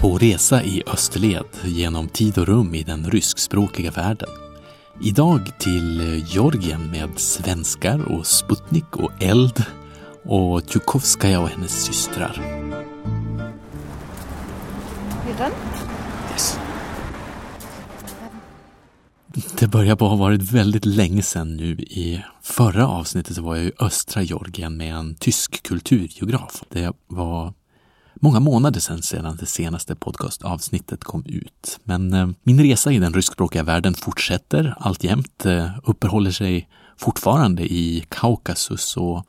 på resa i österled genom tid och rum i den ryskspråkiga världen. Idag till Georgien med svenskar och Sputnik och eld och Tjukovskaja och hennes systrar. Redan? Yes. Det börjar på att ha varit väldigt länge sedan nu. I förra avsnittet så var jag i östra Georgien med en tysk kulturgeograf. Det var många månader sedan, sedan det senaste podcastavsnittet kom ut. Men eh, min resa i den ryskspråkiga världen fortsätter alltjämt, eh, uppehåller sig fortfarande i Kaukasus och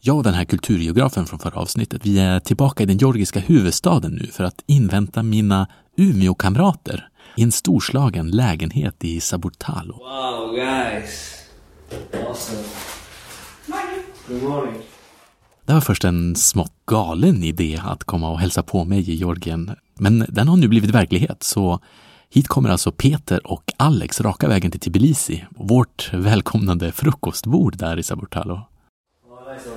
jag och den här kulturgeografen från förra avsnittet, vi är tillbaka i den georgiska huvudstaden nu för att invänta mina Umeå-kamrater i en storslagen lägenhet i Saburtalo. Wow, guys. Awesome. Good morning. Det var först en smått galen idé att komma och hälsa på mig i Georgien, men den har nu blivit verklighet, så hit kommer alltså Peter och Alex raka vägen till Tbilisi, vårt välkomnande frukostbord där i Saburtalo. Oh,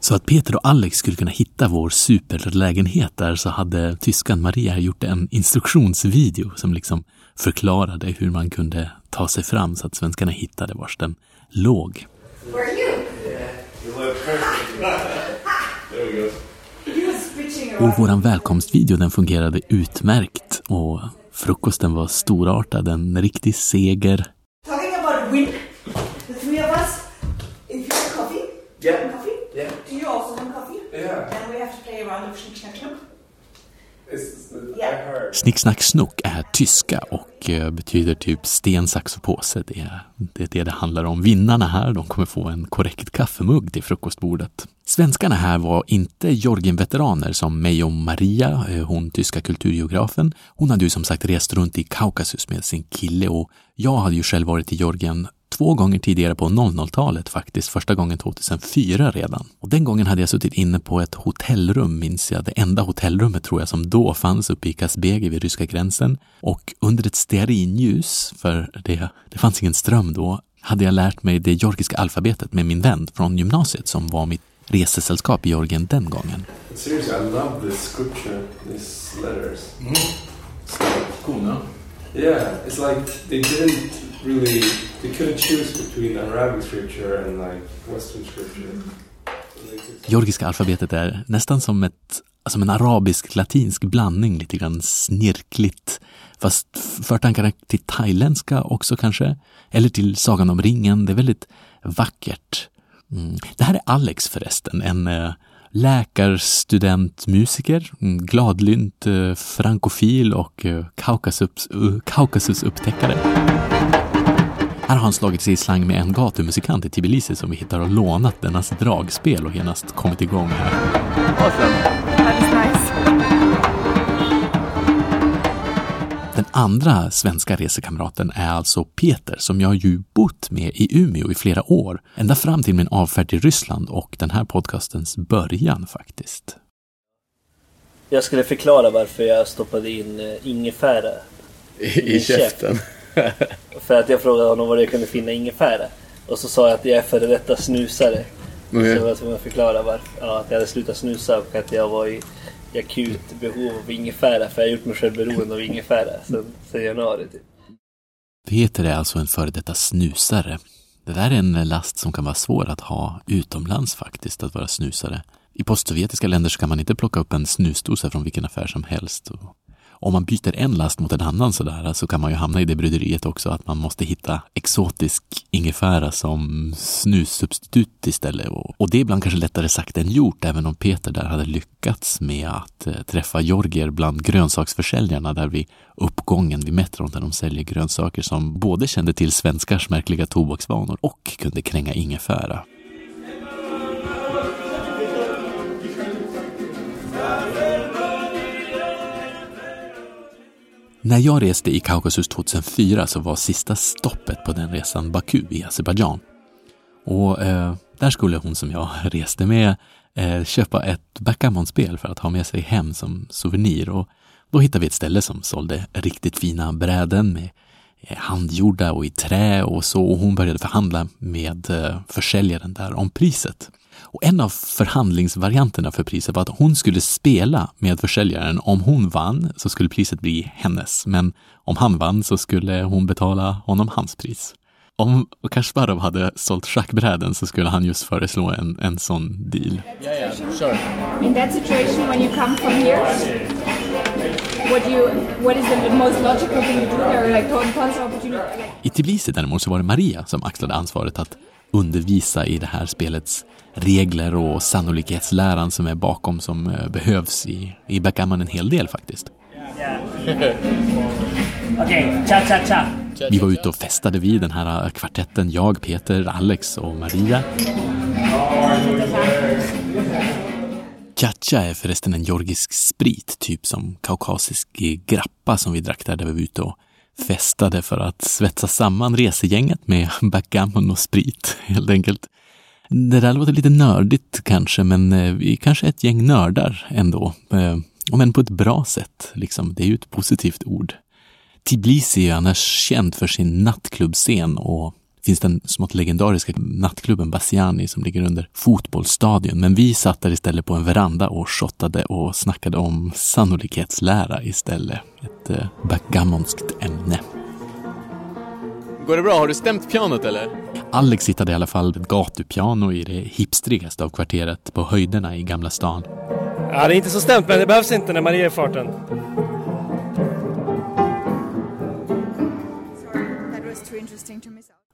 Så att Peter och Alex skulle kunna hitta vår superlägenhet där så hade tyskan Maria gjort en instruktionsvideo som liksom förklarade hur man kunde ta sig fram så att svenskarna hittade vars den låg. Where are you? Och våran välkomstvideo den fungerade utmärkt och frukosten var storartad, en riktig seger. Talking about wind, the three of us, if you want coffee, Yeah. want coffee? Yeah. Do you also want coffee? Yeah. Then we have to play around the Schnick Schnack Schnuck. Snicksnack snook är tyska och eh, betyder typ sten, sax och påse. Det är, det är det det handlar om. Vinnarna här, de kommer få en korrekt kaffemugg till frukostbordet. Svenskarna här var inte Georgien-veteraner som mig och Maria, eh, hon tyska kulturgeografen. Hon hade ju som sagt rest runt i Kaukasus med sin kille och jag hade ju själv varit i Georgien två gånger tidigare på 00-talet faktiskt, första gången 2004 redan. Och den gången hade jag suttit inne på ett hotellrum, minns jag, det enda hotellrummet tror jag som då fanns uppe i Kazbegi vid ryska gränsen. Och under ett stearinljus, för det, det fanns ingen ström då, hade jag lärt mig det georgiska alfabetet med min vän från gymnasiet som var mitt resesällskap i Georgien den gången. Seriously, I love this scripture, these letters. Cool, no? Yeah, it's like they didn't really, they couldn't choose between Arabic scripture and like Western scripture. So Georgiska alfabetet är nästan som ett som en arabisk-latinsk blandning, lite grann snirkligt. Fast för tankarna till thailändska också kanske. Eller till Sagan om ringen. Det är väldigt vackert. Mm. Det här är Alex förresten, en eh, Läkarstudentmusiker, gladlynt, eh, frankofil och eh, eh, kaukasusupptäckare. Kaukasus. Här har han slagit sig i slang med en gatumusikant i Tbilisi som vi hittar och lånat dennas dragspel och genast kommit igång här. Andra svenska resekamraten är alltså Peter som jag ju bott med i Umeå i flera år, ända fram till min avfärd till Ryssland och den här podcastens början faktiskt. Jag skulle förklara varför jag stoppade in eh, ingefära. I, i käften. För att jag frågade honom var jag kunde finna ingefära. Och så sa jag att jag är före detta snusare. Okej. Så jag var tvungen att förklara varför. Ja, att jag hade slutat snusa och att jag var i akut behov av ingefära. För jag har gjort mig själv beroende av ingefära sen, sen januari. Typ. Peter är alltså en före detta snusare. Det där är en last som kan vara svår att ha utomlands faktiskt, att vara snusare. I postsovjetiska länder så kan man inte plocka upp en snusdosa från vilken affär som helst. Och om man byter en last mot en annan sådär så kan man ju hamna i det bryderiet också att man måste hitta exotisk ingefära som snussubstitut istället. Och, och det är ibland kanske lättare sagt än gjort, även om Peter där hade lyckats med att eh, träffa georgier bland grönsaksförsäljarna där vid uppgången vid metron där de säljer grönsaker som både kände till svenskars märkliga tobaksvanor och kunde kränga ingefära. När jag reste i Kaukasus 2004 så var sista stoppet på den resan Baku i Azerbajdzjan. Och eh, där skulle hon som jag reste med eh, köpa ett backgammon-spel för att ha med sig hem som souvenir. Och då hittade vi ett ställe som sålde riktigt fina bräden med eh, handgjorda och i trä och så och hon började förhandla med eh, försäljaren där om priset. Och en av förhandlingsvarianterna för priset var att hon skulle spela med försäljaren. Om hon vann så skulle priset bli hennes, men om han vann så skulle hon betala honom hans pris. Om Kasparov hade sålt schackbräden så skulle han just föreslå en, en sån deal. Yeah, yeah, sure. In that situation, when you come from here, what do you, what is the most logical thing to do there? Like total opportunity? I Tbilisi däremot så var det Maria som axlade ansvaret att undervisa i det här spelets regler och sannolikhetsläran som är bakom som eh, behövs i, i backgammon en hel del faktiskt. Okej, cha cha cha. Vi var ute och festade vid den här kvartetten, jag, Peter, Alex och Maria. Chacha är förresten en georgisk sprit, typ som kaukasisk grappa som vi drack där, där vi var ute och festade för att svetsa samman resegänget med backgammon och sprit, helt enkelt. Det där låter lite nördigt kanske, men eh, vi vi är kanske ett gäng nördar ändå. Eh, om Men på ett bra sätt, liksom. Det är ju ett positivt ord. Tbilisi är annars känd för sin nattklubbscen och finns den smått legendariska nattklubben Basiani som ligger under fotbollsstadion. Men vi satt där istället på en veranda och shottade och snackade om sannolikhetslära istället. Ett eh, backgammonskt ämne. Går det bra? Har du stämt pianot eller? Alex hittade i alla fall ett gatupiano i det hipstrigaste av kvarteret på höjderna i Gamla stan. Ja, det är inte så stämt, men det behövs inte när Maria är i farten.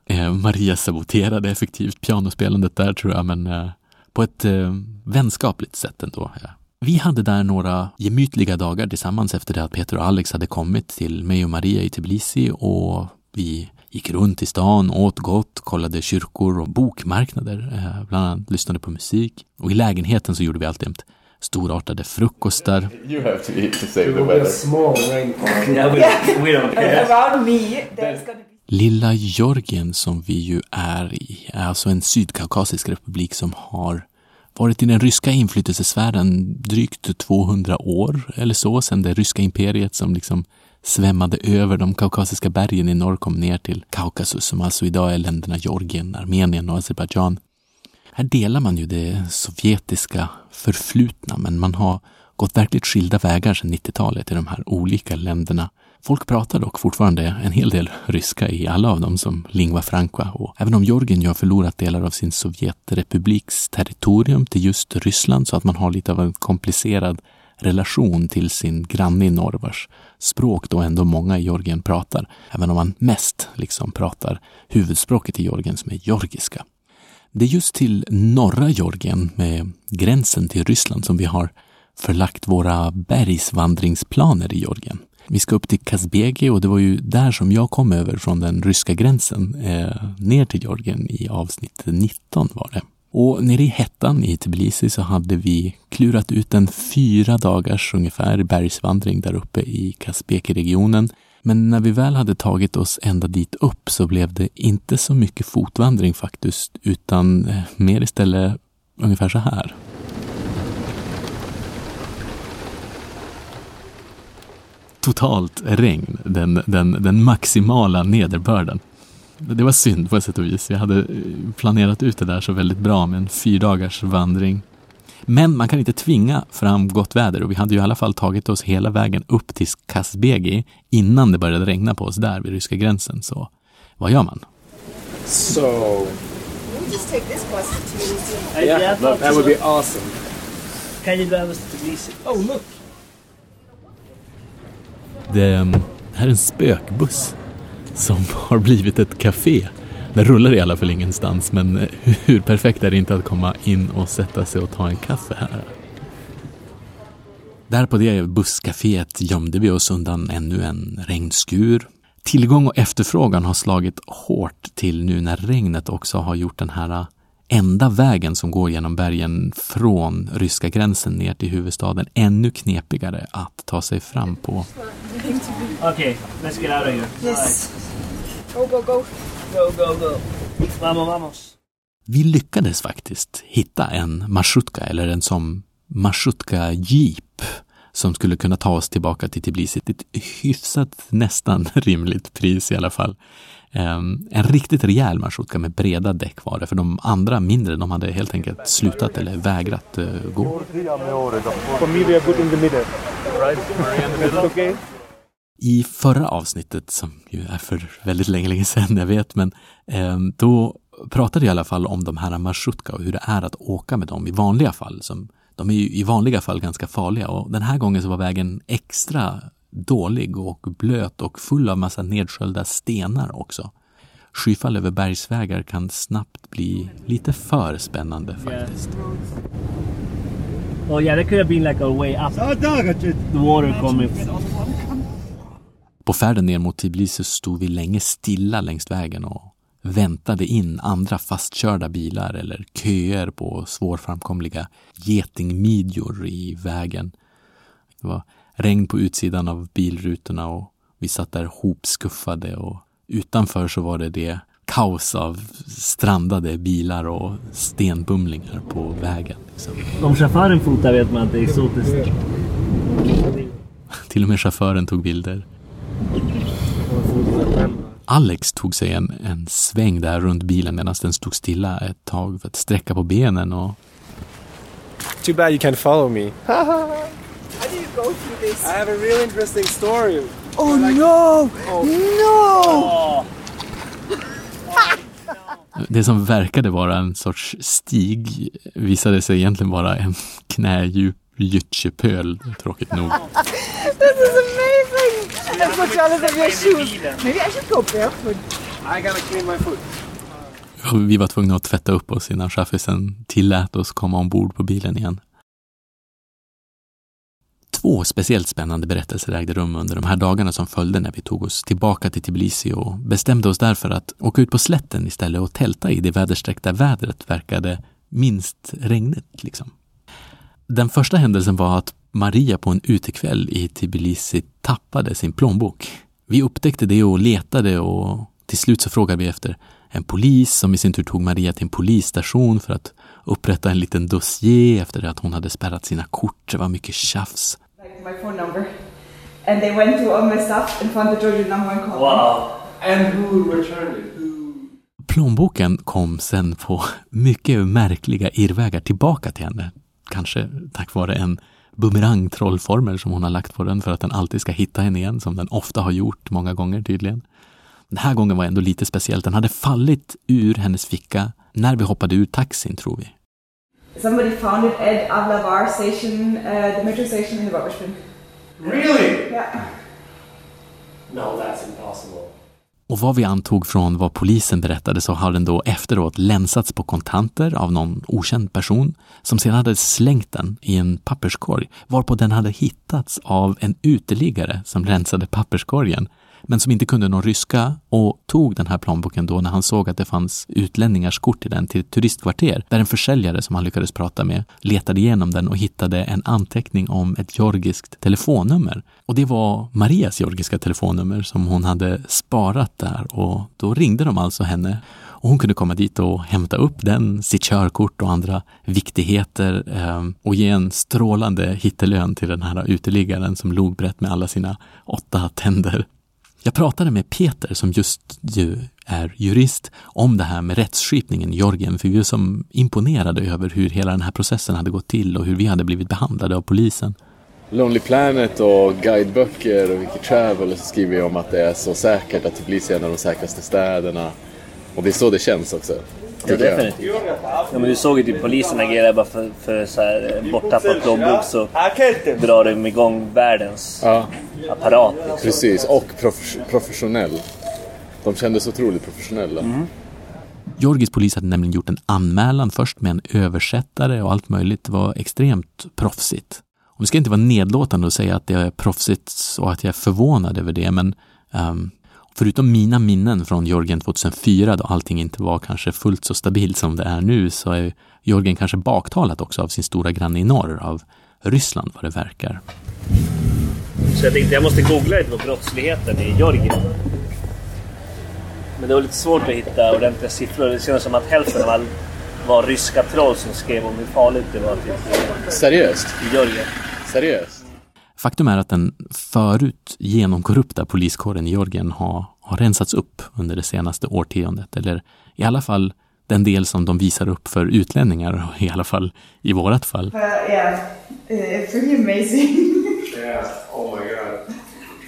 Eh, Maria saboterade effektivt pianospelandet där tror jag, men eh, på ett eh, vänskapligt sätt ändå. Ja. Vi hade där några gemytliga dagar tillsammans efter det att Peter och Alex hade kommit till mig och Maria i Tbilisi och vi gick runt i stan, åt gott, kollade kyrkor och bokmarknader, eh, bland annat lyssnade på musik. Och i lägenheten så gjorde vi alltid storartade frukostar. You have to eat to save the weather. small. Yeah, we, we don't care. Lilla Georgien som vi ju är i är alltså en sydkaukasisk republik som har varit i den ryska inflytelsesfären drygt 200 år eller så, sedan det ryska imperiet som liksom svämmade över de kaukasiska bergen i norr kom ner till Kaukasus som alltså idag är länderna Georgien, Armenien och Azerbajdzjan. Här delar man ju det sovjetiska förflutna, men man har gått verkligt skilda vägar sedan 90-talet i de här olika länderna. Folk pratar dock fortfarande en hel del ryska i alla av dem som lingua franca och även om Georgien ju har förlorat delar av sin Sovjetrepubliks territorium till just Ryssland så att man har lite av en komplicerad relation till sin granne i norr vars språk då ändå många i Georgien pratar, även om man mest liksom pratar huvudspråket i Georgien som är georgiska. Det är just till norra Georgien med gränsen till Ryssland som vi har förlagt våra bergsvandringsplaner i Georgien. Vi ska upp till Kazbegi och det var ju där som jag kom över från den ryska gränsen eh, ner till Georgien i avsnitt 19 var det. Och nere i hettan i Tbilisi så hade vi klurat ut en fyra dagars ungefär bergsvandring där uppe i Kazbeki-regionen. Men när vi väl hade tagit oss ända dit upp så blev det inte så mycket fotvandring faktiskt, utan eh, mer istället ungefär så här. Totalt regn, den, den, den maximala nederbörden. Det var synd på ett sätt och vis. Vi hade eh, planerat ut det där så väldigt bra med en fyrdagars vandring. Men man kan inte tvinga fram gott väder och vi hade ju i alla fall tagit oss hela vägen upp till Kazbegi innan det började regna på oss där vid ryska gränsen. Så vad gör man? So, We'll just take this bus to Tbilisi. Yeah, that, would be awesome. Kan ju drive us to Tbilisi? Oh look! Det ehm, det här är en spökbuss som har blivit ett café. Den rullar i alla fall ingenstans, men eh, hur perfekt är det inte att komma in och sätta sig och ta en kaffe här? Där på det busscaféet gömde vi oss undan ännu en regnskur. Tillgång och efterfrågan har slagit hårt till nu när regnet också har gjort den här enda vägen som går genom bergen från ryska gränsen ner till huvudstaden ännu knepigare att ta sig fram på. Okay, let's get out of here. yes. Go, go, go. Go, go, go. Vamos, vamos. Vi lyckades faktiskt hitta en marschutka eller en som marschutka jeep som skulle kunna ta oss tillbaka till Tbilisi till ett hyfsat, nästan rimligt pris i alla fall. Um, en riktigt rejäl marsrutka med breda däck var det, för de andra mindre, de hade helt enkelt slutat eller vägrat uh, gå. I förra avsnittet, som ju är för väldigt länge, länge sedan, jag vet, men eh, då pratade jag i alla fall om de här marsrutka och hur det är att åka med dem i vanliga fall. Som, de är ju i vanliga fall ganska farliga och den här gången så var vägen extra dålig och blöt och full av massa nedsköljda stenar också. Skyfall över bergsvägar kan snabbt bli lite för spännande faktiskt. Oh yeah, that could have been like a way up. The water coming. På färden ner mot Tbilisi stod vi länge stilla längs vägen och väntade in andra fastkörda bilar eller köer på svårframkomliga getingmidjor i vägen. Det var regn på utsidan av bilrutorna och vi satt där hopskuffade och utanför så var det det kaos av strandade bilar och stenbumlingar på vägen. Liksom. Om chauffören fotar vet man att det är exotiskt. Till och med chauffören tog bilder. Alex tog sig en, en sväng där runt bilen medan den stod stilla ett tag för att sträcka på benen och Too bad you can't follow me. How do you go through this? I have a real interesting story. Oh no! No! det som verkade vara en sorts stig visade sig egentligen vara en knädjup gyttjepöl, tråkigt nog. This is amazing! And put all of your shoes. Maybe I should go barefoot. I gotta clean my foot. Vi var tvungna att tvätta upp oss innan chaffisen tillät oss komma ombord på bilen igen. Två speciellt spännande berättelser ägde rum under de här dagarna som följde när vi tog oss tillbaka till Tbilisi och bestämde oss därför att åka ut på slätten istället och tälta i det väderstreckta vädret verkade minst regnigt. Liksom. Den första händelsen var att Maria på en utekväll i Tbilisi tappade sin plånbok. Vi upptäckte det och letade och till slut så frågade vi efter en polis som i sin tur tog Maria till en polisstation för att upprätta en liten dossier efter att hon hade spärrat sina kort. Det var mycket tjafs. Like my phone number. And they went through all my stuff and found the Georgia number and called me. Wow. And who returned it? Who? Plånboken kom sen på mycket märkliga irrvägar tillbaka till henne. Kanske tack vare en bumerangtrollformel som hon har lagt på den för att den alltid ska hitta henne igen, som den ofta har gjort många gånger tydligen. Den här gången var ändå lite speciellt. Den hade fallit ur hennes ficka när vi hoppade ur taxin, tror vi. Somebody found it at Avlavar station, uh, the metro station in the rubbish bin. Really? Yeah. No, that's impossible. Och vad vi antog från vad polisen berättade så har den då efteråt länsats på kontanter av någon okänd person som sedan hade slängt den i en papperskorg varpå den hade hittats av en uteliggare som rensade papperskorgen men som inte kunde någon ryska och tog den här plånboken då när han såg att det fanns utlänningars kort i den till ett turistkvarter där en försäljare som han lyckades prata med letade igenom den och hittade en anteckning om ett georgiskt telefonnummer. Och det var Marias georgiska telefonnummer som hon hade sparat där och då ringde de alltså henne och hon kunde komma dit och hämta upp den, sitt körkort och andra viktigheter eh, och ge en strålande hittelön till den här uteliggaren som log brett med alla sina åtta tänder. Jag pratade med Peter som just ju är jurist om det här med rättsskipningen i Georgien för vi var som imponerade över hur hela den här processen hade gått till och hur vi hade blivit behandlade av polisen. Lonely Planet och guideböcker och Wiki Travel så skriver jag om att det är så säkert att Tbilisi är en av de säkraste städerna. Och det är så det känns också. Ja, definitivt. Ja, men du såg ju typ polisen agera bara för, för så här eh, borttappad plånbok så drar de igång världens Ja, apparat. Liksom. precis. Och prof- professionell. De kändes otroligt professionella. Georgisk polis hade nämligen gjort en anmälan först med en översättare och allt möjligt. Det var extremt proffsigt. Och det ska inte vara nedlåtande att säga att det är proffsigt och att jag är förvånad över det, men ehm, förutom mina minnen från Georgien 2004 då allting inte var kanske fullt så stabilt som det är nu så är Georgien kanske baktalat också av sin stora granne i norr, av Ryssland vad det verkar. Så jag tänkte jag måste googla lite på brottsligheten i Georgien. Men det var lite svårt att hitta ordentliga siffror. Det känns som att hälften av all var ryska troll som skrev om hur farligt det var typ, Seriöst? i Georgien. Seriöst? Faktum är att den förut genomkorrupta poliskåren i Georgien har, har rensats upp under det senaste årtiondet, eller i alla fall den del som de visar upp för utlänningar, i alla fall i vårat fall. But yeah, uh, it's pretty amazing. Yeah. Oh my god.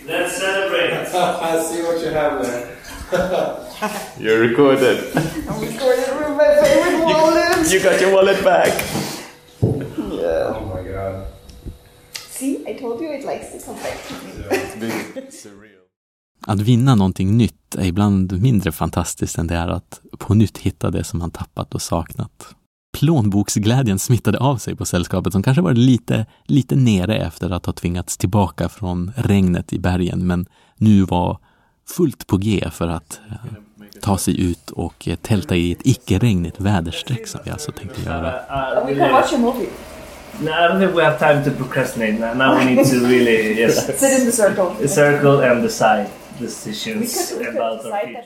Let's celebrate! I see what you have there. You're recorded. I'm recording with my favorite wallet. You got your wallet back. Yeah. Oh my god. See, I told you it likes to come back to me. Att vinna någonting nytt är ibland mindre fantastiskt än det är att på nytt hitta det som man tappat och saknat. Plånboksglädjen smittade av sig på sällskapet som kanske varit lite, lite nere efter att ha tvingats tillbaka från regnet i bergen men nu var fullt på G för att eh, ta sig ut och tälta i ett icke-regnigt väderstreck som vi alltså tänkte göra. We can watch a movie. No, I don't think we have time to procrastinate. Now- Now we need to really yes, Sit in the circle. circle and decide We decisions could, we could about our future. that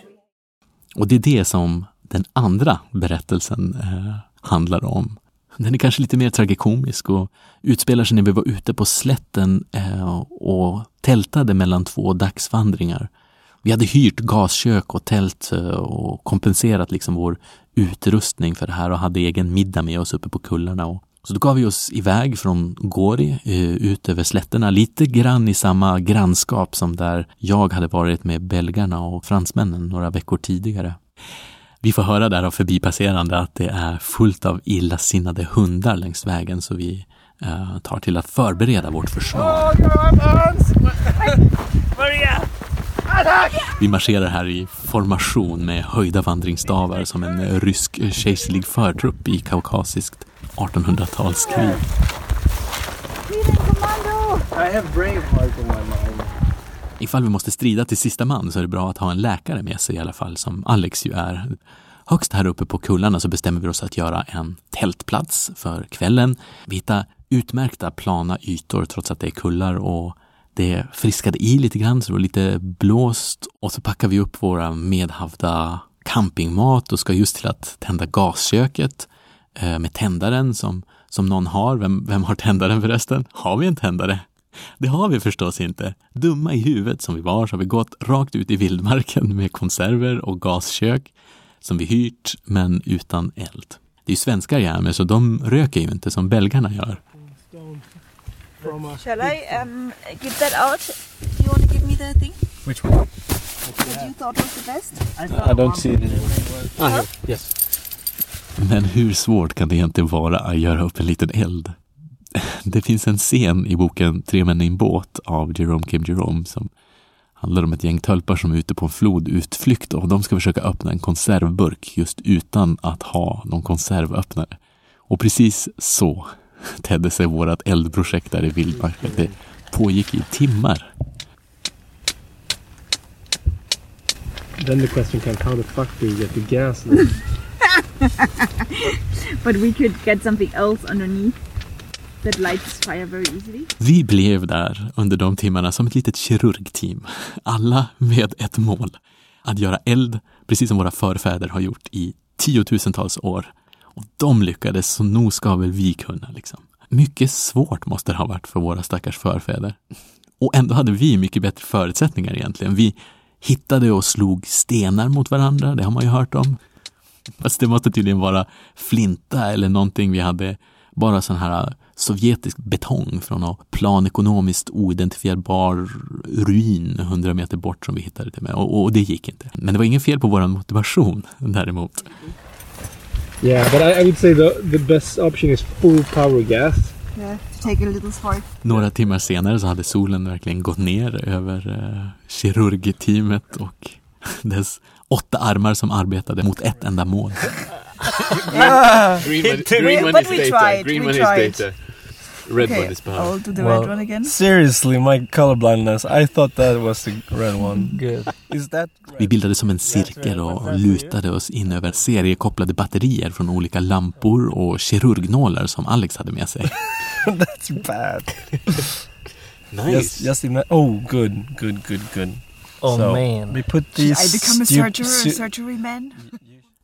we Och det är det som den andra berättelsen eh, handlar om. Den är kanske lite mer tragikomisk och utspelar sig när vi var ute på slätten eh, och tältade mellan två dagsvandringar. Vi hade hyrt gaskök och tält eh, och kompenserat liksom vår utrustning för det här och hade egen middag med oss uppe på kullarna. Och så då gav vi oss iväg från Gori eh, ut över slätterna, lite grann i samma grannskap som där jag hade varit med belgarna och fransmännen några veckor tidigare. Vi får höra där av förbipasserande att det är fullt av illasinnade hundar längs vägen så vi eh, tar till att förbereda vårt försvar. Vi marscherar här i formation med höjda vandringsstavar som en rysk kejserlig förtrupp i kaukasiskt 1800-talskrig. I have Braveheart in my mind. Ifall vi måste strida till sista man så är det bra att ha en läkare med sig i alla fall, som Alex ju är. Högst här uppe på kullarna så bestämmer vi oss att göra en tältplats för kvällen. Vi hittar utmärkta plana ytor trots att det är kullar och det friskade i lite grann så det var lite blåst och så packar vi upp våra medhavda campingmat och ska just till att tända gasköket med tändaren som, som någon har. Vem, vem har tändaren förresten? Har vi en tändare? Det har vi förstås inte. Dumma i huvudet som vi var så har vi gått rakt ut i vildmarken med konserver och gaskök som vi hyrt men utan eld. Det är ju svenskar jag med så de röker ju inte som belgarna gör. Shall I um, give that out? Do you want to give me the thing? Which one? That you thought was the best? I don't see it. Ah. Yes. Men hur svårt kan det egentligen vara att göra upp en liten eld? Det finns en scen i boken Tre män i en båt av Jerome Kim Jerome som handlar om ett gäng tölpar som är ute på en flodutflykt och de ska försöka öppna en konservburk just utan att ha någon konservöppnare. Och precis så tedde sig vårt eldprojekt där i vildmarken. Det pågick i timmar. Then the question comes, how the fuck do you get the gas? But we could get something else underneath that lights fire very easily. Vi blev där under de timmarna som ett litet kirurgteam. Alla med ett mål. Att göra eld, precis som våra förfäder har gjort i tiotusentals år. Och de lyckades, så nog ska väl vi kunna. Liksom. Mycket svårt måste det ha varit för våra stackars förfäder. Och ändå hade vi mycket bättre förutsättningar egentligen. Vi hittade och slog stenar mot varandra, det har man ju hört om. Fast det måste tydligen vara flinta eller någonting vi hade, bara sån här sovjetisk betong från någon planekonomiskt oidentifierbar ruin hundra meter bort som vi hittade det med. Och, och det gick inte. Men det var ingen fel på vår motivation däremot. Yeah, but I, I would say the the best option is full power gas. Yeah, take a little spark. Några timmar senare så hade solen verkligen gått ner över eh, kirurgteamet och dess åtta armar som arbetade mot ett enda mål. Green money, green But we is data, green money is data. Red Okay, money is power. I'll do the Well, red one again. Seriously, my colorblindness. I thought that was the red one. Good. Is that Vi bildade som en cirkel och lutade oss in över seriekopplade batterier från olika lampor och kirurgnålar som Alex hade med sig. that's bad? Nice. Just, just Oh, good, good, good, good. Oh So, man. We put these. I become a surgery, su- surgery man?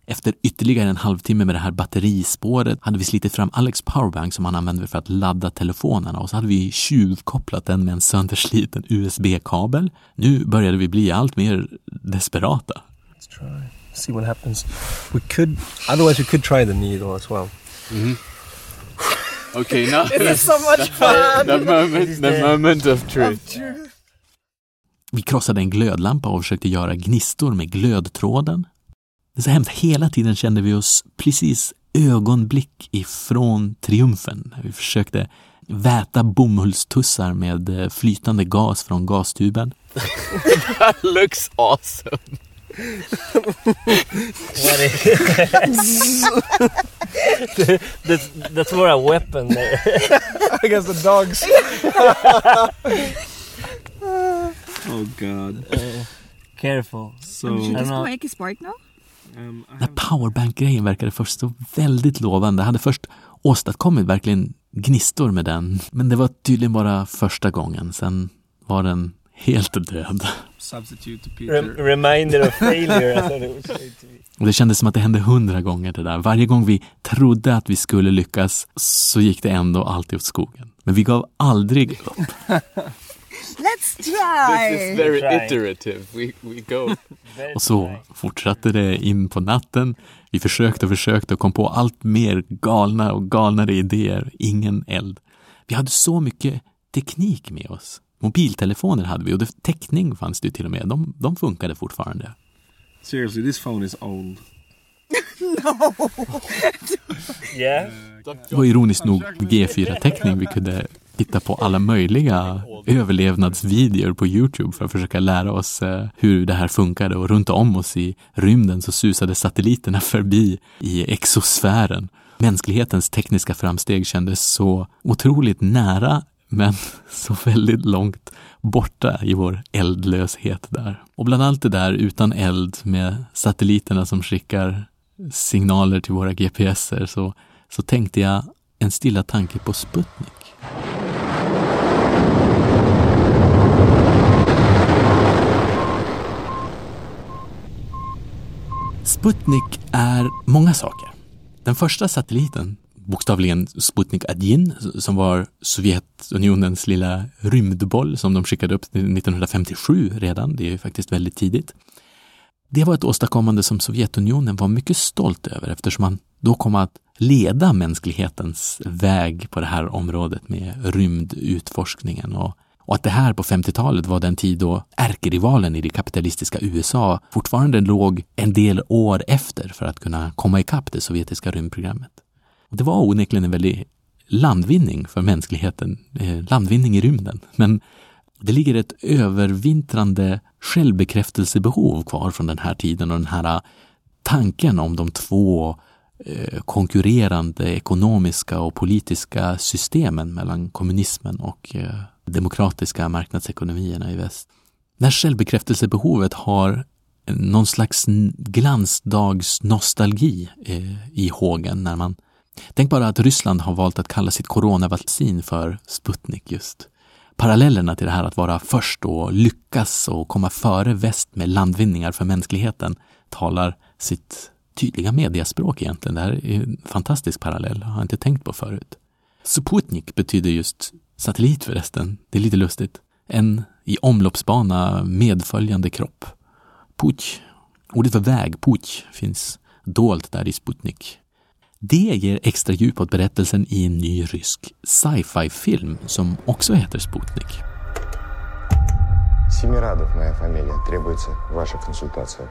Efter ytterligare en halvtimme med det här batterispåret hade vi slitit fram Alex powerbank som han använde för att ladda telefonerna och så hade vi tjuvkopplat den med en söndersliten USB-kabel. Nu började vi bli allt mer desperata. Let's try. See what happens. We could, otherwise we could try the needle as well. Okay, now This is so much fun! the moment, the moment of truth. Vi krossade en glödlampa och försökte göra gnistor med glödtråden. Det är så hemskt, hela tiden kände vi oss precis ögonblick ifrån triumfen. Vi försökte väta bomullstussar med eh, flytande gas från gastuben. That looks awesome. that's, that's more a weapon there. I guess the dogs. oh god. Careful. So Should I don't know. make a spark now? um, I Den powerbank-grejen verkade först så väldigt lovande. Jag hade först åstadkommit verkligen gnistor med den, men det var tydligen bara första gången. Sen var den helt död. substitute Peter. reminder of failure. I. Och det kändes som att det hände hundra gånger det där. Varje gång vi trodde att vi skulle lyckas så gick det ändå alltid åt skogen. Men vi gav aldrig upp. Let's This try! is very iterative. We, we go. Och så fortsatte det in på natten. Vi försökte och försökte och kom på allt mer galna och galnare idéer. Ingen eld. Vi hade så mycket teknik med oss. Mobiltelefoner hade vi och det, täckning fanns det ju till och med. De, de funkade fortfarande. Seriously, this phone is old. Yeah. Det var ironiskt nog G4-täckning. Vi kunde titta på alla möjliga överlevnadsvideor på Youtube för att försöka lära oss eh, hur det här funkade och runt om oss i rymden så susade satelliterna förbi i exosfären. Mänsklighetens tekniska framsteg kändes så otroligt nära men så väldigt långt borta i vår eldlöshet där. Och bland allt det där utan eld med satelliterna som skickar signaler till våra GPSer så, så tänkte jag en stilla tanke på Sputnik. Sputnik är många saker. Den första satelliten, bokstavligen Sputnik 1, som var Sovjetunionens lilla rymdboll som de skickade upp 1957 redan, det är ju faktiskt väldigt tidigt. Det var ett åstadkommande som Sovjetunionen var mycket stolt över eftersom man då kom att leda mänsklighetens väg på det här området med rymdutforskningen och, och att det här på 50-talet var den tid då ärkerivalen i det kapitalistiska USA fortfarande låg en del år efter för att kunna komma ikapp det sovjetiska rymdprogrammet. Och det var onekligen en väldig landvinning för mänskligheten, eh, landvinning i rymden. Men det ligger ett övervintrande självbekräftelsebehov kvar från den här tiden och den här eh, tanken om de två eh, konkurrerande ekonomiska och politiska systemen mellan kommunismen och eh, demokratiska marknadsekonomierna i väst. Det här självbekräftelsebehovet har någon slags glansdagsnostalgi eh, i hågen när man Tänk bara att Ryssland har valt att kalla sitt coronavaccin för Sputnik just. Parallellerna till det här att vara först och lyckas och komma före väst med landvinningar för mänskligheten talar sitt tydliga mediaspråk egentligen. Det här är en fantastisk parallell, jag har inte tänkt på förut. Sputnik betyder just satellit förresten, det är lite lustigt. En i omloppsbana medföljande kropp. Puch, ordet för väg, puch, finns dolt där i Sputnik. Det ger extra djup åt berättelsen i en ny rysk sci-fi-film som också heter Sputnik. Семирадов моя фамилия. Требуется ваша консультация.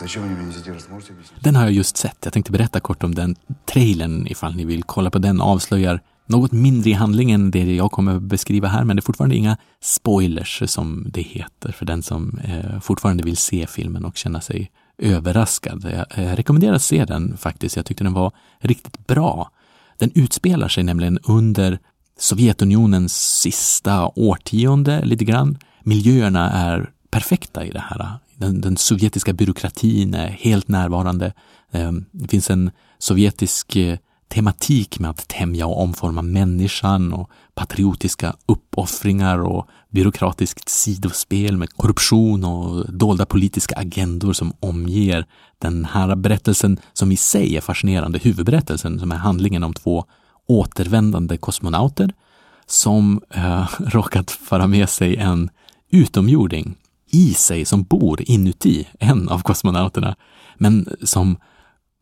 Зачем вы меня здесь можете объяснить? Den har jag just sett. Jag tänkte berätta kort om den trailern ifall ni vill kolla på den. Avslöjar något mindre i handlingen än det jag kommer beskriva här, men det är fortfarande inga spoilers som det heter för den som eh, fortfarande vill se filmen och känna sig överraskad. Jag, jag rekommenderar att se den faktiskt. Jag tyckte den var riktigt bra. Den utspelar sig nämligen under Sovjetunionens sista årtionde lite grann. Miljöerna är perfekta i det här. Den, den sovjetiska byråkratin är helt närvarande. Eh, Det finns en sovjetisk eh, tematik med att tämja och omforma människan och patriotiska uppoffringar och byråkratiskt sidospel med korruption och dolda politiska agendor som omger den här berättelsen som i sig är fascinerande, huvudberättelsen som är handlingen om två återvändande kosmonauter som eh, råkat föra med sig en utomjording i sig som bor inuti en av kosmonauterna, men som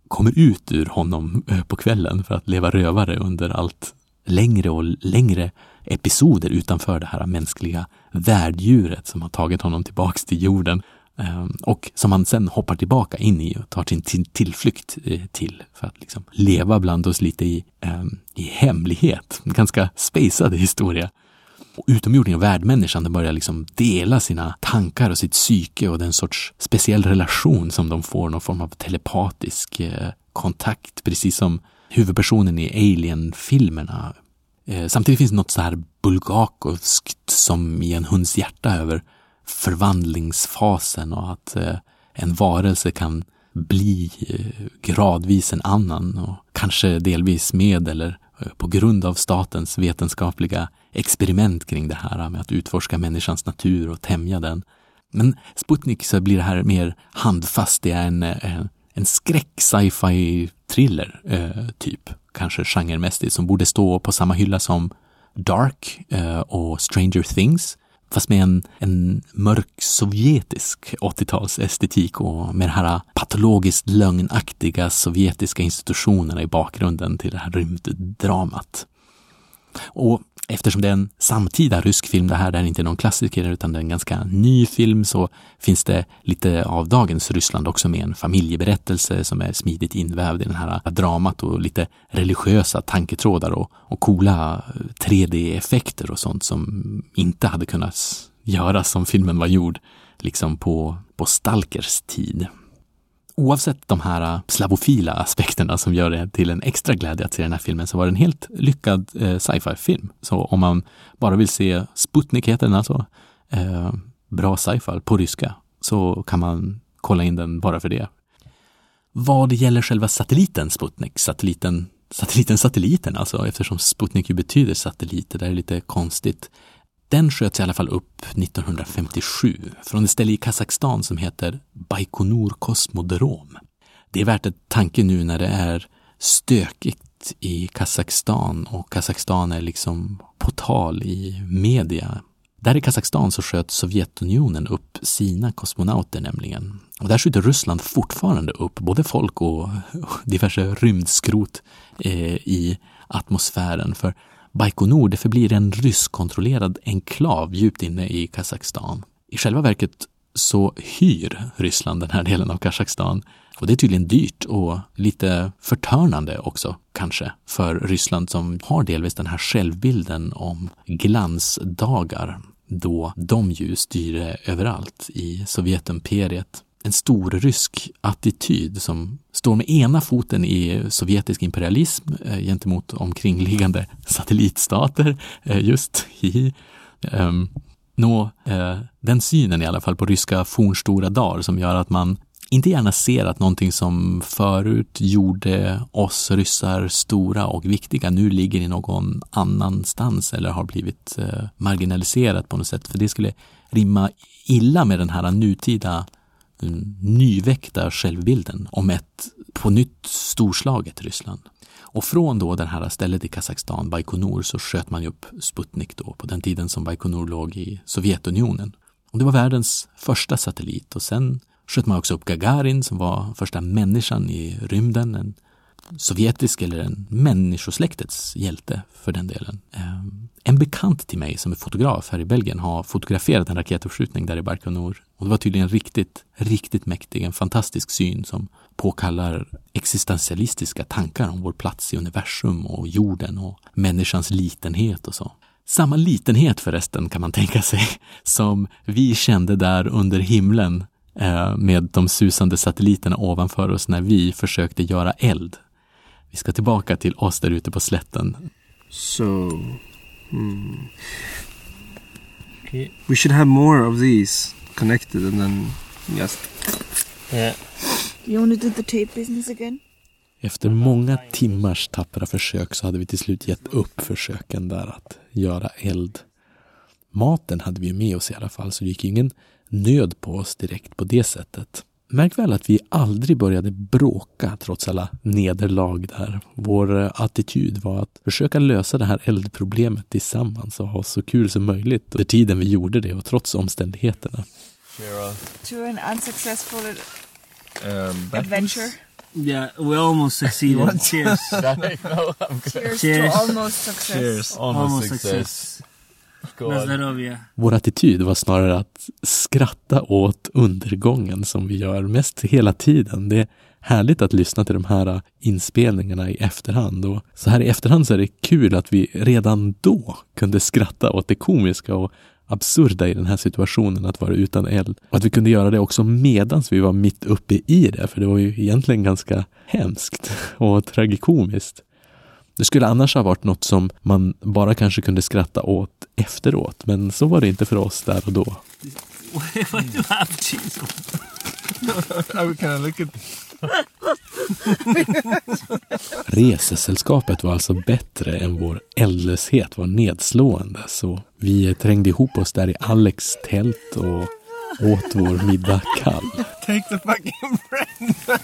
kommer ut ur honom eh, på kvällen för att leva rövare under allt längre och längre episoder utanför det här mänskliga värddjuret som har tagit honom tillbaks till jorden eh, och som han sen hoppar tillbaka in i och tar sin tillflykt eh, till för att liksom leva bland oss lite i, i hemlighet. En ganska spacad historia. Och utomjordingen och värdmänniskan de börjar liksom dela sina tankar och sitt psyke och den sorts speciell relation som de får, någon form av telepatisk eh, kontakt, precis som huvudpersonen i Alien-filmerna. Eh, samtidigt finns det något så här bulgakovskt som i en hunds hjärta över förvandlingsfasen och att eh, en varelse kan bli eh, gradvis en annan och kanske delvis med eller eh, på grund av statens vetenskapliga experiment kring det här med att utforska människans natur och tämja den. Men Sputnik så blir det här mer handfast. Det är en, en, en skräck sci-fi thriller eh, typ, kanske genremässigt, som borde stå på samma hylla som Dark eh, och Stranger Things fast med en, en mörk sovjetisk 80-tals estetik och med de här patologiskt lögnaktiga sovjetiska institutionerna i bakgrunden till det här rymddramat. Och eftersom det är en samtida rysk film det här, det är inte någon klassiker utan det är en ganska ny film så finns det lite av dagens Ryssland också med en familjeberättelse som är smidigt invävd i det här äh, dramat och lite religiösa tanketrådar och, och coola äh, 3D-effekter och sånt som inte hade kunnat göras som filmen var gjord liksom på, på Stalkers tid oavsett de här äh, slavofila aspekterna som gör det till en extra glädje att se den här filmen så var det en helt lyckad eh, sci-fi-film. Så om man bara vill se Sputnik heter den alltså, eh, bra sci-fi på ryska, så kan man kolla in den bara för det. Vad gäller själva satelliten Sputnik, satelliten satelliten satelliten alltså eftersom Sputnik ju betyder satellit, det där är lite konstigt. Den sköts i alla fall upp 1957 från ett ställe i Kazakstan som heter Baikonur Kosmodrom. Det är värt ett tanke nu när det är stökigt i Kazakstan och Kazakstan är liksom på tal i media. Där i Kazakstan så sköt Sovjetunionen upp sina kosmonauter nämligen. Och där skjuter Ryssland fortfarande upp både folk och diverse rymdskrot eh, i atmosfären. För Baikonur det förblir en ryskkontrollerad enklav djupt inne i Kazakstan. I själva verket så hyr Ryssland den här delen av Kazakstan och det är tydligen dyrt och lite förtörnande också kanske för Ryssland som har delvis den här självbilden om glansdagar då de ju styrde överallt i Sovjetimperiet en stor rysk attityd som står med ena foten i sovjetisk imperialism eh, gentemot omkringliggande satellitstater eh, just i um, ehm, nå eh, den synen i alla fall på ryska fornstora dagar som gör att man inte gärna ser att någonting som förut gjorde oss ryssar stora och viktiga nu ligger i någon annanstans eller har blivit eh, marginaliserat på något sätt. För det skulle rimma illa med den här nutida nyväckta självbilden om ett på nytt storslaget Ryssland. Och från då det här stället i Kazakstan, Baikonur, så sköt man ju upp Sputnik då på den tiden som Baikonur låg i Sovjetunionen. Och det var världens första satellit och sen sköt man också upp Gagarin som var första människan i rymden, en sovjetisk eller en människosläktets hjälte för den delen. Ehm, en bekant till mig som är fotograf här i Belgien har fotograferat en raketuppskjutning där i Baikonur och det var tydligen riktigt, riktigt mäktig, en fantastisk syn som påkallar existentialistiska tankar om vår plats i universum och jorden och människans litenhet och så. Samma litenhet förresten kan man tänka sig som vi kände där under himlen eh, med de susande satelliterna ovanför oss när vi försökte göra eld. Vi ska tillbaka till oss där ute på slätten. So, hmm. okay. we should have more of these connected and then yes. Yeah. You want to do the tape business again? Efter många timmars tappra försök så hade vi till slut gett upp försöken där att göra eld. Maten hade vi med oss i alla fall så det gick ingen nöd på oss direkt på det sättet. Märk väl att vi aldrig började bråka trots alla nederlag där. Vår eh, attityd var att försöka lösa det här eldproblemet tillsammans och ha så kul som möjligt under tiden vi gjorde det och trots omständigheterna. Kira. To an unsuccessful um, adventure. Yeah, we almost succeeded. Cheers. no, Cheers. Cheers. to almost success. Cheers. Almost, almost success. success. Vår attityd var snarare att skratta åt undergången som vi gör mest hela tiden. Det är härligt att lyssna till de här inspelningarna i efterhand och så här i efterhand så är det kul att vi redan då kunde skratta åt det komiska och absurda i den här situationen att vara utan eld. Och att vi kunde göra det också medan vi var mitt uppe i det, för det var ju egentligen ganska hemskt och tragikomiskt. Det skulle annars ha varit något som man bara kanske kunde skratta åt efteråt, men så var det inte för oss där och då. Why do you have cheese? I kind of look at. Resesällskapet var alltså bättre än vår eldlöshet var nedslående, så vi trängde ihop oss där i Alex tält och åt vår middag kall. Take the fucking bread.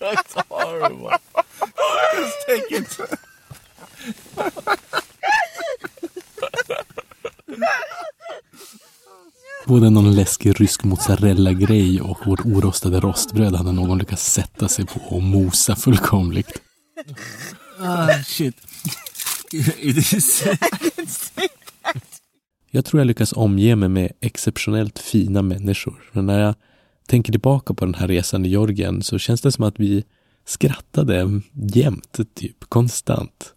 That's horrible. Just take it. Både någon läskig rysk mozzarella-grej och vårt orostade rostbröd hade någon lyckats sätta sig på och mosa fullkomligt. Ah, shit. Jag tror jag lyckas omge mig med exceptionellt fina människor. Men när jag tänker tillbaka på den här resan i Georgien så känns det som att vi skrattade jämt, typ konstant.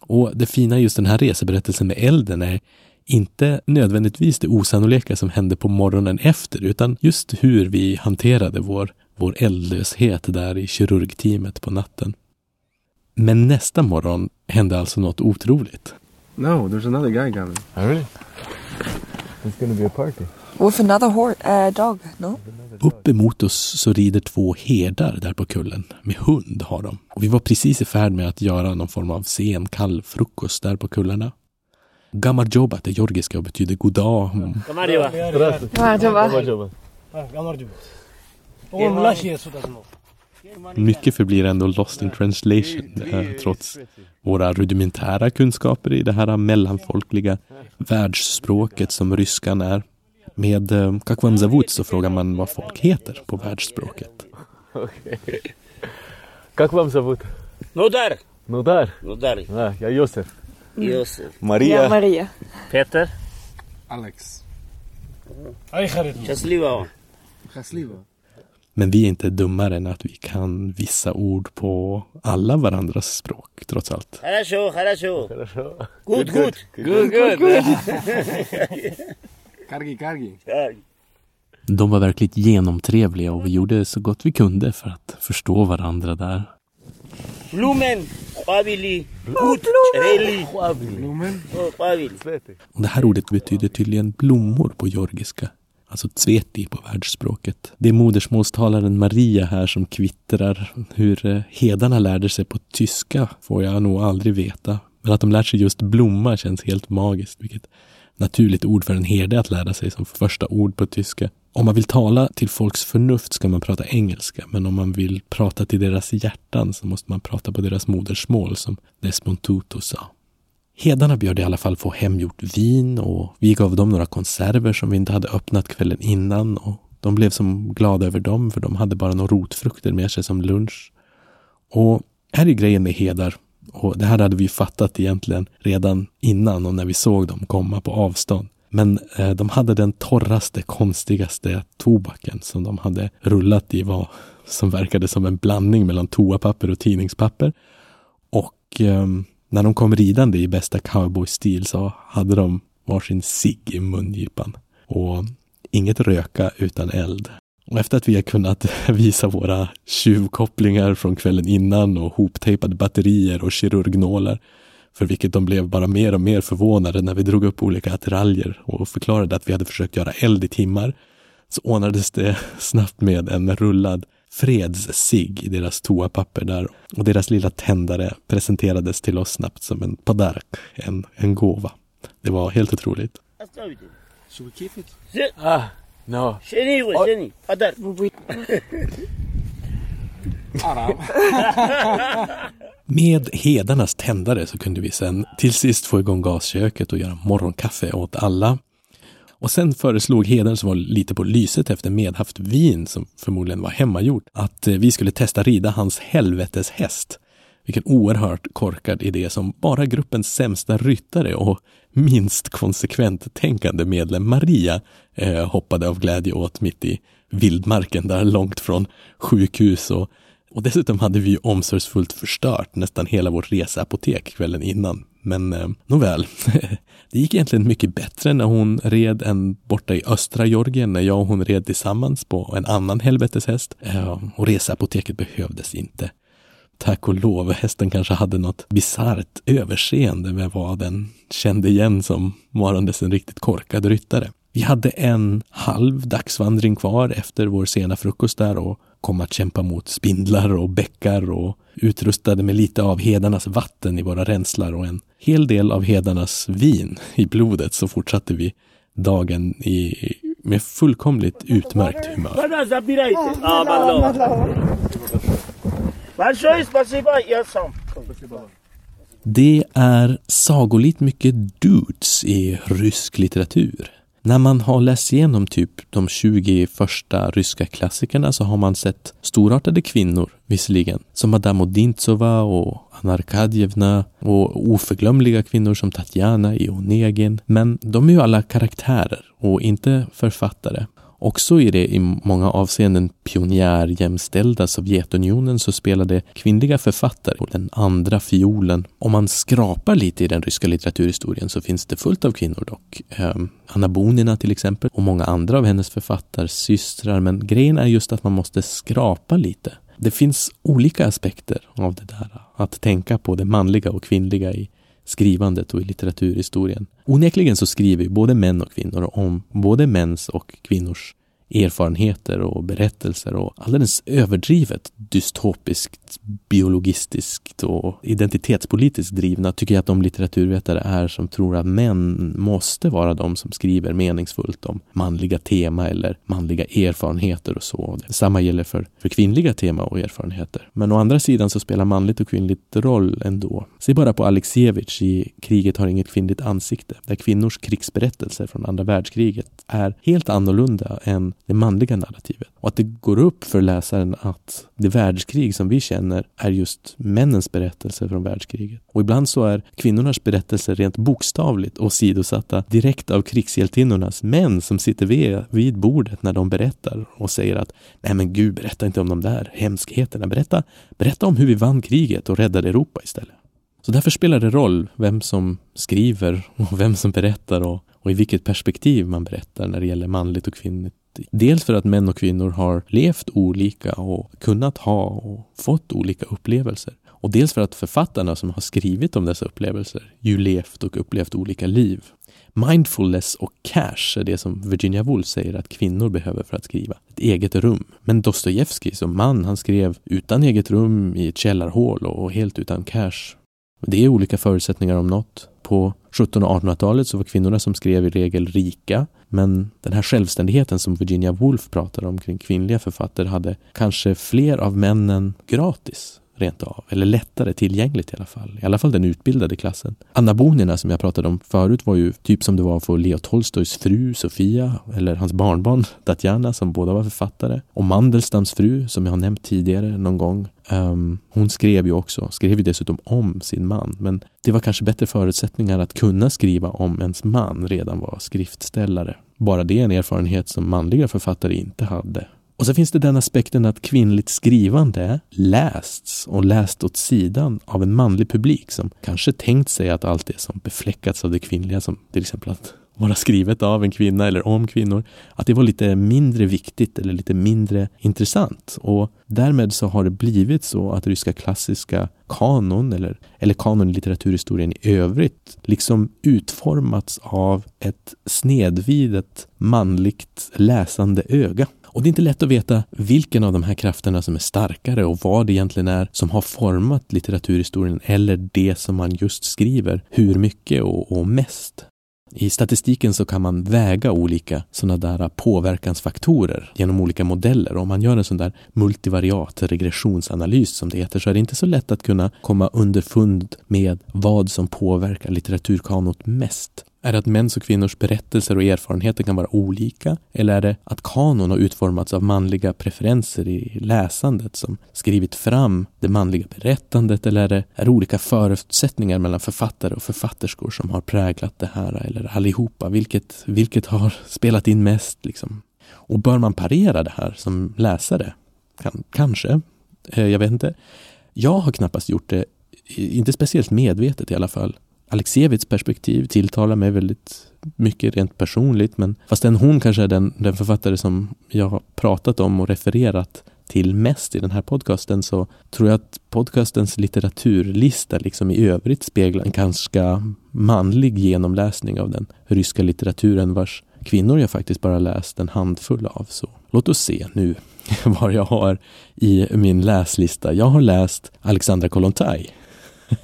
Och det fina just den här reseberättelsen med elden är inte nödvändigtvis det osannolika som hände på morgonen efter, utan just hur vi hanterade vår, vår eldlöshet där i kirurgteamet på natten. Men nästa morgon hände alltså något otroligt. No, there's another guy coming. Oh, really? It's gonna be a party. With another uh, dog, no? Upp emot oss så rider två herdar där på kullen. Med hund har de. Och vi var precis i färd med att göra någon form av sen kall frukost där på kullarna. Gamarjoba, det georgiska, betyder god dag. Mm. Mycket förblir ändå lost in translation trots våra rudimentära kunskaper i det här mellanfolkliga världsspråket som ryskan är. Med eh, kakvam zavut så frågar man vad folk heter på världsspråket. Kakvam zavut? Nudar! Nudar? Nudar. Ja, jag är Josef. Josef. Maria. Maria. Peter. Alex. Счастливого. Men vi är inte dummare än att vi kan vissa ord på alla varandras språk, trots allt. Хорошо, хорошо. Хорошо. Good, good. Good, good. Kargi, kargi. De var verkligt genomtrevliga och vi gjorde så gott vi kunde för att förstå varandra där. Blumen. Pavili. Good. Reli. Blumen. Pavil. Och det här ordet betyder tydligen blommor på georgiska. Alltså tsveti på världsspråket. Det är modersmålstalaren Maria här som kvittrar. Hur eh, hedarna lärde sig på tyska får jag nog aldrig veta. Men att de lärt sig just blomma känns helt magiskt. Vilket naturligt ord för en herde att lära sig som första ord på tyska. Om man vill tala till folks förnuft ska man prata engelska, men om man vill prata till deras hjärtan så måste man prata på deras modersmål som Desmond Tutu sa. Hedarna bjöd i alla fall få hemgjort vin och vi gav dem några konserver som vi inte hade öppnat kvällen innan och de blev som glada över dem för de hade bara några rotfrukter med sig som lunch. Och här är grejen med hedar och det här hade vi fattat egentligen redan innan och när vi såg dem komma på avstånd. Men eh, de hade den torraste, konstigaste tobaken som de hade rullat i var som verkade som en blandning mellan toapapper och tidningspapper. Och eh, när de kom ridande i bästa cowboystil så hade de varsin cigg i mungipan. Och inget röka utan eld. Och efter att vi har kunnat visa våra tjuvkopplingar från kvällen innan och hoptejpade batterier och kirurgnålar för vilket de blev bara mer och mer förvånade när vi drog upp olika attiraljer och förklarade att vi hade försökt göra eld i timmar så ordnades det snabbt med en rullad fredssig i deras toapapper där och deras lilla tändare presenterades till oss snabbt som en padark, en, en gåva. Det var helt otroligt. Should we keep it? Ah, no. Aram. Med hedarnas tändare så kunde vi sen till sist få igång gasköket och göra morgonkaffe åt alla. Och sen föreslog hedern som var lite på lyset efter medhaft vin, som förmodligen var hemmagjort, att eh, vi skulle testa rida hans helveteshäst. Vilken oerhört korkad idé som bara gruppens sämsta ryttare och minst konsekvent tänkande medlem Maria eh, hoppade av glädje åt mitt i vildmarken där långt från sjukhus och och dessutom hade vi ju omsorgsfullt förstört nästan hela vårt reseapotek kvällen innan. Men eh, nåväl, det gick egentligen mycket bättre när hon red än borta i östra Georgien när jag och hon red tillsammans på en annan helveteshäst. Eh, och reseapoteket behövdes inte. Tack och lov, hästen kanske hade något bisarrt överseende med vad den kände igen som varandes en riktigt korkad ryttare. Vi hade en halv dagsvandring kvar efter vår sena frukost där och kom att kämpa mot spindlar och bäckar och utrustade med lite av hedarnas vatten i våra ränslar och en hel del av hedarnas vin i blodet så fortsatte vi dagen i, med fullkomligt utmärkt humör. Det är sagolikt mycket dudes i rysk litteratur. När man har läst igenom typ de 20 första ryska klassikerna så har man sett storartade kvinnor, visserligen, som Madame Odintsova och Anna Arkadjevna och oförglömliga kvinnor som Tatjana i Onegin. Men de är ju alla karaktärer och inte författare. Också i det i många avseenden pionjärjämställda Sovjetunionen så spelade kvinnliga författare den andra fiolen. Om man skrapar lite i den ryska litteraturhistorien så finns det fullt av kvinnor dock. Ehm, Anna Bonina till exempel och många andra av hennes författarsystrar. Men grejen är just att man måste skrapa lite. Det finns olika aspekter av det där. Att tänka på det manliga och kvinnliga i skrivandet och i litteraturhistorien. Onekligen så skriver ju både män och kvinnor om både mäns och kvinnors erfarenheter och berättelser och alldeles överdrivet dystopiskt, biologistiskt och identitetspolitiskt drivna tycker jag att de litteraturvetare är som tror att män måste vara de som skriver meningsfullt om manliga tema eller manliga erfarenheter och så. Detsamma gäller för, för kvinnliga tema och erfarenheter. Men å andra sidan så spelar manligt och kvinnligt roll ändå. Se bara på Alexievich i Kriget har inget kvinnligt ansikte, där kvinnors krigsberättelser från andra världskriget är helt annorlunda än det manliga narrativet. Och att det går upp för läsaren att det världskrig som vi känner är just männens berättelser från världskriget. Och ibland så är kvinnornas berättelser rent bokstavligt åsidosatta direkt av krigshjältinnornas män som sitter vid, vid bordet när de berättar och säger att nej men gud, berätta inte om de där hemskheterna. Berätta, berätta om hur vi vann kriget och räddade Europa istället. Så därför spelar det roll vem som skriver och vem som berättar och, och i vilket perspektiv man berättar när det gäller manligt och kvinnligt Dels för att män och kvinnor har levt olika och kunnat ha och fått olika upplevelser. Och dels för att författarna som har skrivit om dessa upplevelser ju levt och upplevt olika liv. Mindfulness och cash är det som Virginia Woolf säger att kvinnor behöver för att skriva. Ett eget rum. Men Dostojevskij som man, han skrev utan eget rum i ett källarhål och helt utan cash. Det är olika förutsättningar om något. På 1700 och 1800-talet så var kvinnorna som skrev i regel rika, men den här självständigheten som Virginia Woolf pratar om kring kvinnliga författare hade kanske fler av männen gratis rent av, eller lättare tillgängligt i alla fall. I alla fall den utbildade klassen. Anna Bonina som jag pratade om förut var ju typ som det var för Leo Tolstojs fru Sofia eller hans barnbarn Tatjana som båda var författare. Och Mandelstams fru som jag har nämnt tidigare någon gång. Um, hon skrev ju också, skrev ju dessutom om sin man. Men det var kanske bättre förutsättningar att kunna skriva om ens man redan var skriftställare. Bara det är en erfarenhet som manliga författare inte hade. Och så finns det den aspekten att kvinnligt skrivande lästs och läst åt sidan av en manlig publik som kanske tänkt sig att allt det som befläckats av det kvinnliga, som till exempel att vara skrivet av en kvinna eller om kvinnor, att det var lite mindre viktigt eller lite mindre intressant. Och därmed så har det blivit så att ryska klassiska kanon eller, eller kanon i litteraturhistorien i övrigt liksom utformats av ett snedvidet manligt läsande öga. Och det är inte lätt att veta vilken av de här krafterna som är starkare och vad det egentligen är som har format litteraturhistorien eller det som man just skriver, hur mycket och, och mest. I statistiken så kan man väga olika sådana där påverkansfaktorer genom olika modeller. Om man gör en sån där multivariat regressionsanalys som det heter så är det inte så lätt att kunna komma underfund med vad som påverkar litteraturkanot mest. Är det att mäns och kvinnors berättelser och erfarenheter kan vara olika? Eller är det att kanon har utformats av manliga preferenser i läsandet som skrivit fram det manliga berättandet? Eller är det, är det olika förutsättningar mellan författare och författerskor som har präglat det här? Eller allihopa? Vilket, vilket har spelat in mest? Liksom? Och bör man parera det här som läsare? Kan, kanske. Eh, jag vet inte. Jag har knappast gjort det, inte speciellt medvetet i alla fall. Alexievits perspektiv tilltalar mig väldigt mycket rent personligt, men fastän hon kanske är den, den författare som jag har pratat om och refererat till mest i den här podcasten så tror jag att podcastens litteraturlista liksom i övrigt speglar en ganska manlig genomläsning av den ryska litteraturen vars kvinnor jag faktiskt bara läst en handfull av. Så låt oss se nu vad jag har i min läslista. Jag har läst Alexandra Kollontaj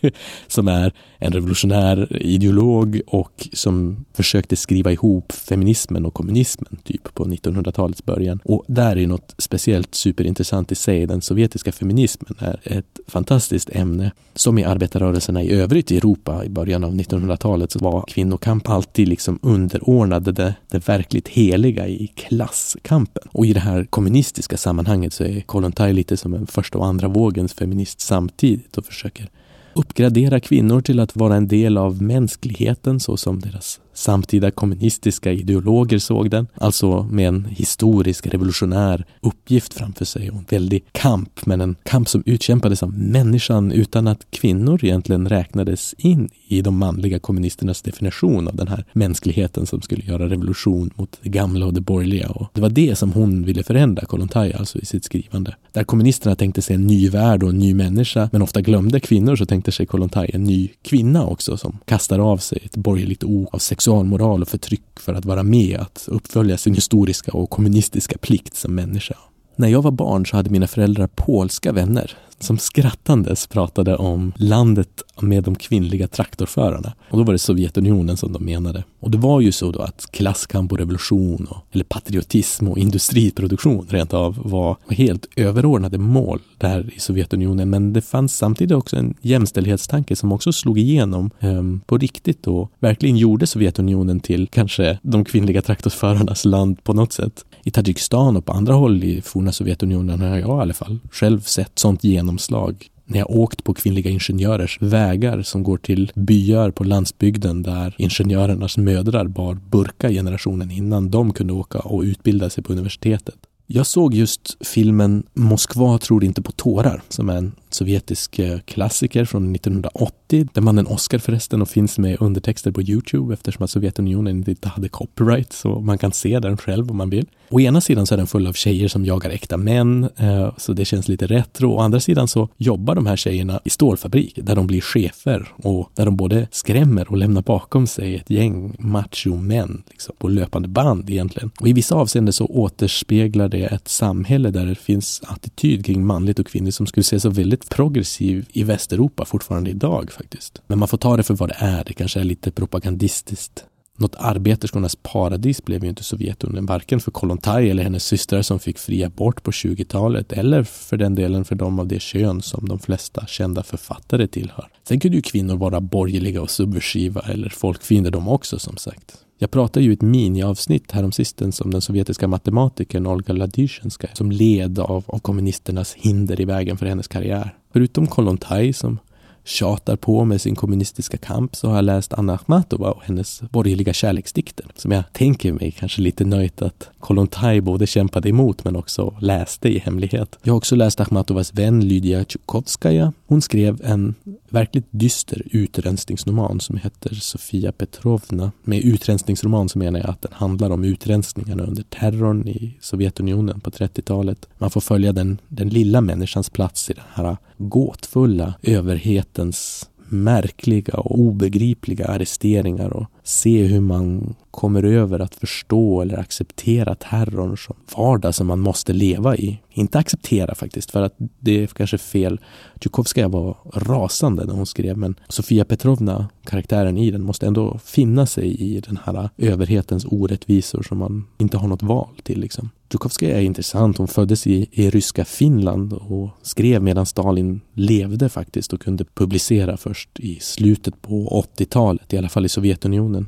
som är en revolutionär ideolog och som försökte skriva ihop feminismen och kommunismen typ på 1900-talets början. Och där är något speciellt superintressant i sig. Den sovjetiska feminismen är ett fantastiskt ämne. Som i arbetarrörelserna i övrigt i Europa i början av 1900-talet så var kvinnokamp alltid liksom underordnade det, det verkligt heliga i klasskampen. Och i det här kommunistiska sammanhanget så är Kollontaj lite som en första och andra vågens feminist samtidigt och försöker uppgradera kvinnor till att vara en del av mänskligheten så som deras samtida kommunistiska ideologer såg den. Alltså med en historisk revolutionär uppgift framför sig och en väldig kamp, men en kamp som utkämpades av människan utan att kvinnor egentligen räknades in i de manliga kommunisternas definition av den här mänskligheten som skulle göra revolution mot det gamla och det borgerliga. Och det var det som hon ville förändra, Kollontaj, alltså i sitt skrivande. Där kommunisterna tänkte sig en ny värld och en ny människa, men ofta glömde kvinnor så tänkte sig Kollontaj en ny kvinna också som kastar av sig ett borgerligt ok av sex sexualmoral och förtryck för att vara med att uppfölja sin historiska och kommunistiska plikt som människa. När jag var barn så hade mina föräldrar polska vänner som skrattandes pratade om landet med de kvinnliga traktorförarna. Och då var det Sovjetunionen som de menade. Och det var ju så då att klasskamp och revolution, och, eller patriotism och industriproduktion rent av var helt överordnade mål där i Sovjetunionen. Men det fanns samtidigt också en jämställdhetstanke som också slog igenom eh, på riktigt och verkligen gjorde Sovjetunionen till kanske de kvinnliga traktorförarnas land på något sätt. I Tadzjikistan och på andra håll i forna Sovjetunionen har jag i alla fall själv sett sånt genomslag när jag åkt på kvinnliga ingenjörers vägar som går till byar på landsbygden där ingenjörernas mödrar bar burka generationen innan de kunde åka och utbilda sig på universitetet. Jag såg just filmen Moskva tror inte på tårar som är en sovjetisk klassiker från 1980. Den vann en Oscar förresten och finns med undertexter på Youtube eftersom att Sovjetunionen inte hade copyright så man kan se den själv om man vill. Å ena sidan så är den full av tjejer som jagar äkta män eh, så det känns lite retro. Å andra sidan så jobbar de här tjejerna i stålfabrik där de blir chefer och där de både skrämmer och lämnar bakom sig ett gäng macho-män liksom, på löpande band egentligen. Och i vissa avseenden så återspeglar det ett samhälle där det finns attityd kring manligt och kvinnligt som skulle se så väldigt progressiv i Västeuropa fortfarande idag faktiskt. Men man får ta det för vad det är. Det kanske är lite propagandistiskt. Något arbeterskornas paradis blev ju inte Sovjetunionen, varken för Kollontaj eller hennes systrar som fick fri abort på 20-talet eller för den delen för dem av det kön som de flesta kända författare tillhör. Sen kunde ju kvinnor vara borgerliga och subversiva eller folkfiender de också som sagt. Jag pratade ju i ett miniavsnitt häromsistens om den sovjetiska matematikern Olga Ladysjenska som led av, av kommunisternas hinder i vägen för hennes karriär. Förutom Kollontaj som tjatar på med sin kommunistiska kamp så har jag läst Anna Akhmatova och hennes borgerliga kärleksdikter som jag tänker mig kanske lite nöjt att Kollontaj både kämpade emot men också läste i hemlighet. Jag har också läst Akhmatovas vän Lydia Tjukovskaja hon skrev en verkligt dyster utrensningsroman som heter Sofia Petrovna. Med utrensningsroman så menar jag att den handlar om utrensningarna under terrorn i Sovjetunionen på 30-talet. Man får följa den, den lilla människans plats i den här gåtfulla överhetens märkliga och obegripliga arresteringar och se hur man kommer över att förstå eller acceptera terrorn som vardag som man måste leva i. Inte acceptera faktiskt, för att det är kanske fel. Tjukovskaja var rasande när hon skrev, men Sofia Petrovna, karaktären i den, måste ändå finna sig i den här överhetens orättvisor som man inte har något val till. Liksom. Tjukovskaja är intressant. Hon föddes i, i ryska Finland och skrev medan Stalin levde faktiskt och kunde publicera först i slutet på 80-talet, i alla fall i Sovjetunionen.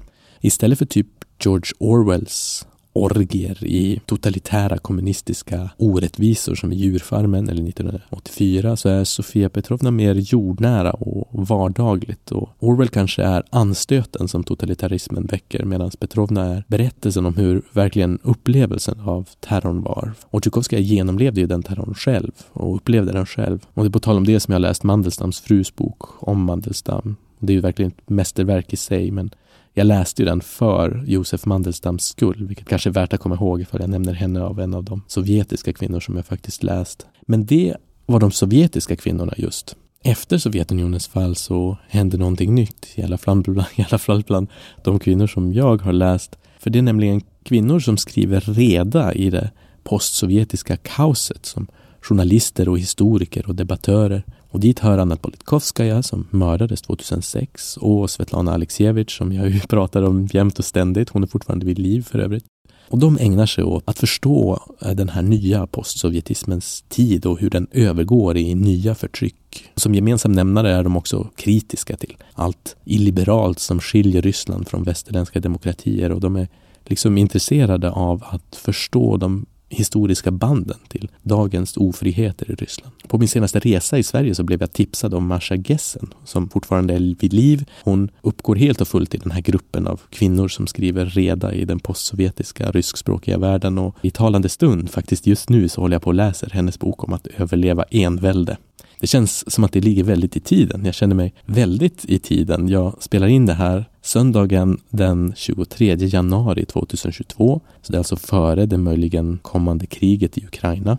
Istället för typ George Orwells orgier i totalitära kommunistiska orättvisor som i Djurfarmen eller 1984 så är Sofia Petrovna mer jordnära och vardagligt och Orwell kanske är anstöten som totalitarismen väcker medan Petrovna är berättelsen om hur verkligen upplevelsen av terrorn var. Och Tchaikovsky genomlevde ju den terrorn själv och upplevde den själv. Och det är på tal om det som jag läst Mandelstams frus bok om Mandelstam. Det är ju verkligen ett mästerverk i sig men jag läste ju den för Josef Mandelstams skull, vilket kanske är värt att komma ihåg ifall jag nämner henne av en av de sovjetiska kvinnor som jag faktiskt läst. Men det var de sovjetiska kvinnorna just. Efter Sovjetunionens fall så hände någonting nytt, i alla, fall bland, i alla fall bland de kvinnor som jag har läst. För det är nämligen kvinnor som skriver reda i det postsovjetiska kaoset som journalister och historiker och debattörer och dit hör Anna Politkovskaja som mördades 2006 och Svetlana Aleksijevitj som jag ju pratar om jämt och ständigt. Hon är fortfarande vid liv för övrigt. Och de ägnar sig åt att förstå eh, den här nya postsovjetismens tid och hur den övergår i nya förtryck. Som gemensam nämnare är de också kritiska till allt illiberalt som skiljer Ryssland från västerländska demokratier och de är liksom intresserade av att förstå de historiska banden till dagens ofriheter i Ryssland. På min senaste resa i Sverige så blev jag tipsad om Marsha Gessen som fortfarande är vid liv. Hon uppgår helt och fullt i den här gruppen av kvinnor som skriver reda i den postsovjetiska ryskspråkiga världen och i talande stund, faktiskt just nu, så håller jag på och läser hennes bok om att överleva envälde. Det känns som att det ligger väldigt i tiden. Jag känner mig väldigt i tiden. Jag spelar in det här söndagen den 23 januari 2022. Så det är alltså före det möjligen kommande kriget i Ukraina.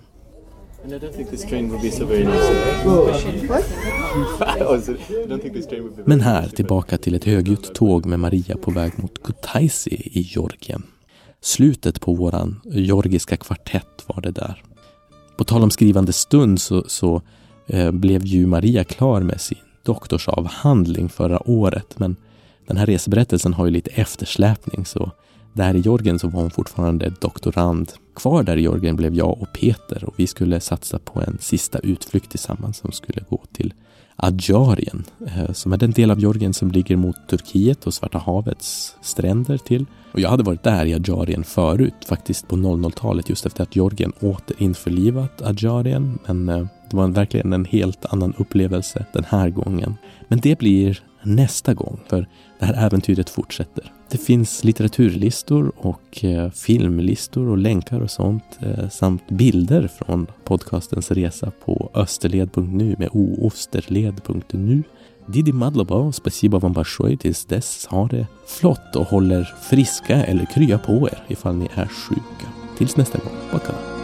Men här tillbaka till ett högljutt tåg med Maria på väg mot Kutaisi i Georgien. Slutet på våran georgiska kvartett var det där. På tal om skrivande stund så, så Eh, blev ju Maria klar med sin doktorsavhandling förra året men den här reseberättelsen har ju lite eftersläpning så där i Georgien så var hon fortfarande doktorand. Kvar där i Georgien blev jag och Peter och vi skulle satsa på en sista utflykt tillsammans som skulle gå till Adjarien, eh, som är den del av Georgien som ligger mot Turkiet och Svarta havets stränder till. Och jag hade varit där i Adjarien förut, faktiskt på 00-talet, just efter att Georgien återinförlivat Adjarien. Men eh, det var verkligen en helt annan upplevelse den här gången. Men det blir nästa gång, för det här äventyret fortsätter. Det finns litteraturlistor och eh, filmlistor och länkar och sånt eh, samt bilder från podcastens resa på österled.nu med oosterled.nu. Didi Madloba och Spasiba Van Barshoy tills dess. Ha det flott och håller friska eller krya på er ifall ni är sjuka. Tills nästa gång. Bakala.